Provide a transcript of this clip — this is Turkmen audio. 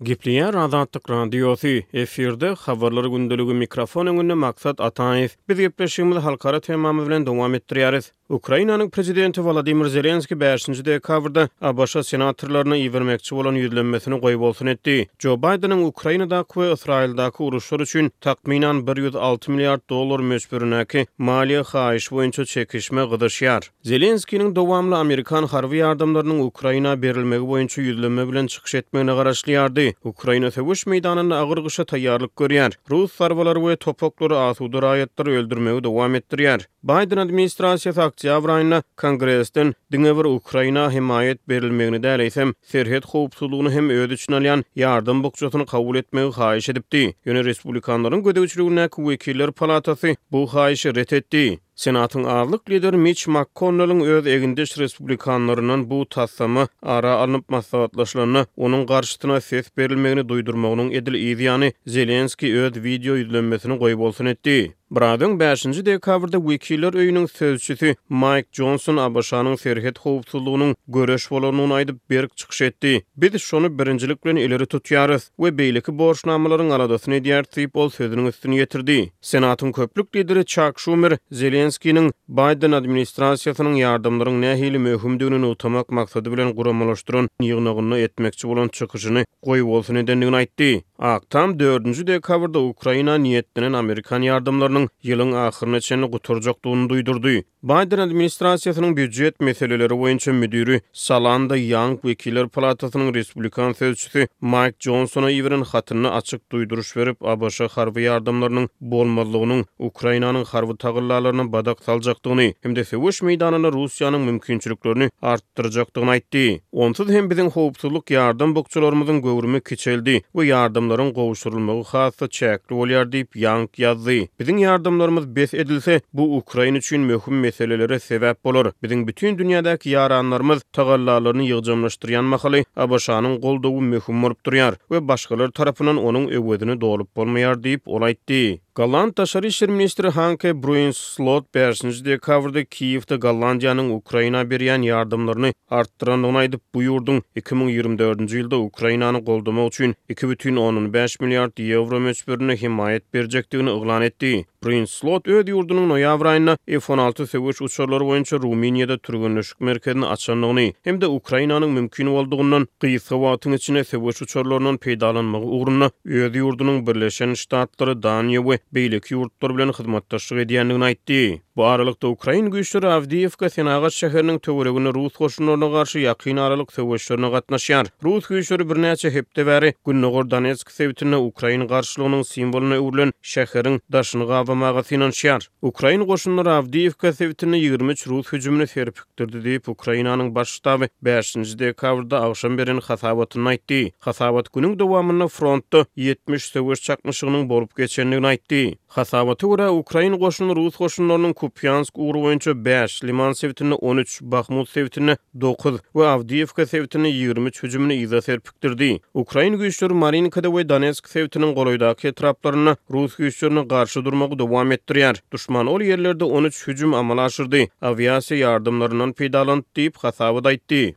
Gepleýär Azatlyk Radiosy, efirde, Habarlar gündeligi, mikrofon öňünde Maksat Ataýew. Biz gepleşigimizi halkara temamyz bilen dowam etdirýäris. Ukrainanyň Prezidenti Wolodymyr Zelenskiý bäşinji dekabrda ABŞ senatorlaryna ibermekçi bolan ýüzlenmesini goýbolsun etdi. Jo Baýdeniň Ukrainadaky we Ysraýyldaky uruşlar üçin takmynan bir ýüz alty milliard dollar möçberindäki maliýe haýyşy boýunça çekişme gyzyşýar. Zelenskiniň dowamly amerikan harby ýardamlarynyň Ukraina berilmegi boýunça ýüzlenme bilen çykyş etmegine garaşylýardy. Ukraina söweş meýdanynda agyr gyşa taýýarlyk görýär. Rus zarbalary we topaklary asuda raýatlary öldürmegi dowam etdirýär. Baýden administrasiýasy oktýabr aýynda Kongresden diňe bir Ukraina hemaýat berilmegini däl, eýsem, serhet howpsuzlygyny hem öz içine alýan ýardam bukjasyny kabul etmegi haýyş edipdi. Ýöne respublikanlaryň gözegçiligindäki wekiller palatasy bu haýyşy ret etdi. Senatyň azlyk lideri Miç Makkoneliň öz egindeş respublikanlaryndan bu taslama ara alnyp maslahatlaşylanda onuň garşysyna ses berilmegini duýdurmagynyň edil yz ýany Zelenskiý öz wideo ýüzlenmesini goýbolsun etdi. Biraz öň, bäşinji dekabrda wekiller öýüniň sözçüsi Maýk Jonson ABŞ-nyň serhet howpsuzlygynyň göreş bolandygyny aýdyp berk çykyş etdi. Biz şony birinjilik bilen ileri tutýarys we beýleki borçnamalaryň aladasyny edýäris diýip ol sözüniň üstüni ýetirdi. Senatyň köplük lideri Çak Şumer Zelenskiniň Baýden administrasiýasynyň ýardamlaryň nähili möhümdigini nygtamak maksady bilen guramalaşdyran ýygnagynda etmekçi bolan çykyşyny goýbolsun edendigini aýtdy. Ak Tam dördünji dekabrda Ukraina niýetlenen amerikan ýardamlarynyň ýylyň ahyryna çenli gutarjakdygyny duýdurdy. Baýden administrasiýasynyň býujet meseleleri boýunça müdiri Salanda Ýang Wekiller palatasynyň respublikan sözçüsi Maýk Jonsona iberen hatynda açyk duýduryş berip, ABŞ harby ýardamlarynyň bolmazlygynyň Ukrainanyň harby tagallalaryna badak saljakdygyny hem-de söweş meýdanynda Russiýanyň mümkinçiliklerini artdyrjakdygyny aýtdy. Onsuz hem biziň howpsuzlyk ýardam bukjalarymyzyň göwrümi kiçeldi we ýardamlaryň gowşurylmagy has-da çäkli bolýar diýip, Ýang ýazdy. Biziň ýardamlarymyz bes edilse, bu Ukraina üçin möhüm meselelere sebäp bolar. Biziň bütin dünýädäki ýaranlarymyz tagallalaryny ýygjamlaşdyrýan mahaly, ABŞ-nyň goldawy möhüm bolup durýar we başgalar tarapyndan onuň öwezini dolup bolmaýar diýip, ol aýtdy. Golland daşary işler ministri Hanke Bruins Slot bäşinji dekabrda Kiýewde Gollandiýanyň Ukraina berýän ýardamlaryny artdyrandygyny aýdyp, bu ýurduň iki müň ýigrimi dördünji ýylda Ukrainany goldamak üçin iki bütin ondan bäş milliard ýewro möçberinde hemaýat berjekdigini yglan etdi. Bruins Slot öz ýurdunyň noýabr aýynda F on alty söweş uçarlary boýunça Rumyniýada türgenleşik merkezini açandygyny hem-de Ukrainanyň mümkin boldugyndan gysga wagtyň içinde söweş uçarlaryndan peýdalanmagy ugrunda öz ýurdunyň Birleşen Ştatlary, Daniýa we beýleki ýurtlar bilen hyzmatdaşlyk edýändigini aýtdy. Bu aralykda, ukrain güýçleri Awdiýewka senagat şäheriniň töwereginde rus goşunlaryna garşy ýakyn aralyk söweşlerine gatnaşýar. Rus güýçleri birnäçe hepde bäri Gündogar Donetsk sebitinde ukrain garşylygynyň simwolyna öwrülen şäheriň daşyny gabamaga synanyşýar. Ukrain goşunlary Awdiýiwka sebitinde ýigrimi üç rus hüjümini serpikdirdi diýip, Ukrainanyň Baş ştaby bäşinji dekabrda agşam beren hasabatynda aýtdy. Hasabat günüň dowamynda frontda ýetmiş söweş çaknyşygynyň bolup geçendigini aýtdy. Hasabata görä, ukrain goşuny rus goşunlarynyň Kupýansk ugry boýunça bäş, Liman sebitinde on üç, Bahmut sebitinde dokuz we Awdiýiwka sebitinde ýigrimi üç hüjümini yza serpikdirdi. Durdy. Ukrain güýçleri Marinkada we Donetsk sebtiniň golaýdaky etraplarynda rus güýçlerine garşy durmagy dowam etdirýär. Duşman ol ýerlerde on üç hüjüm amala aşyrdy, awiasiýa ýardamlaryndan peýdalanyp, diýip, Hasabat aýtdy.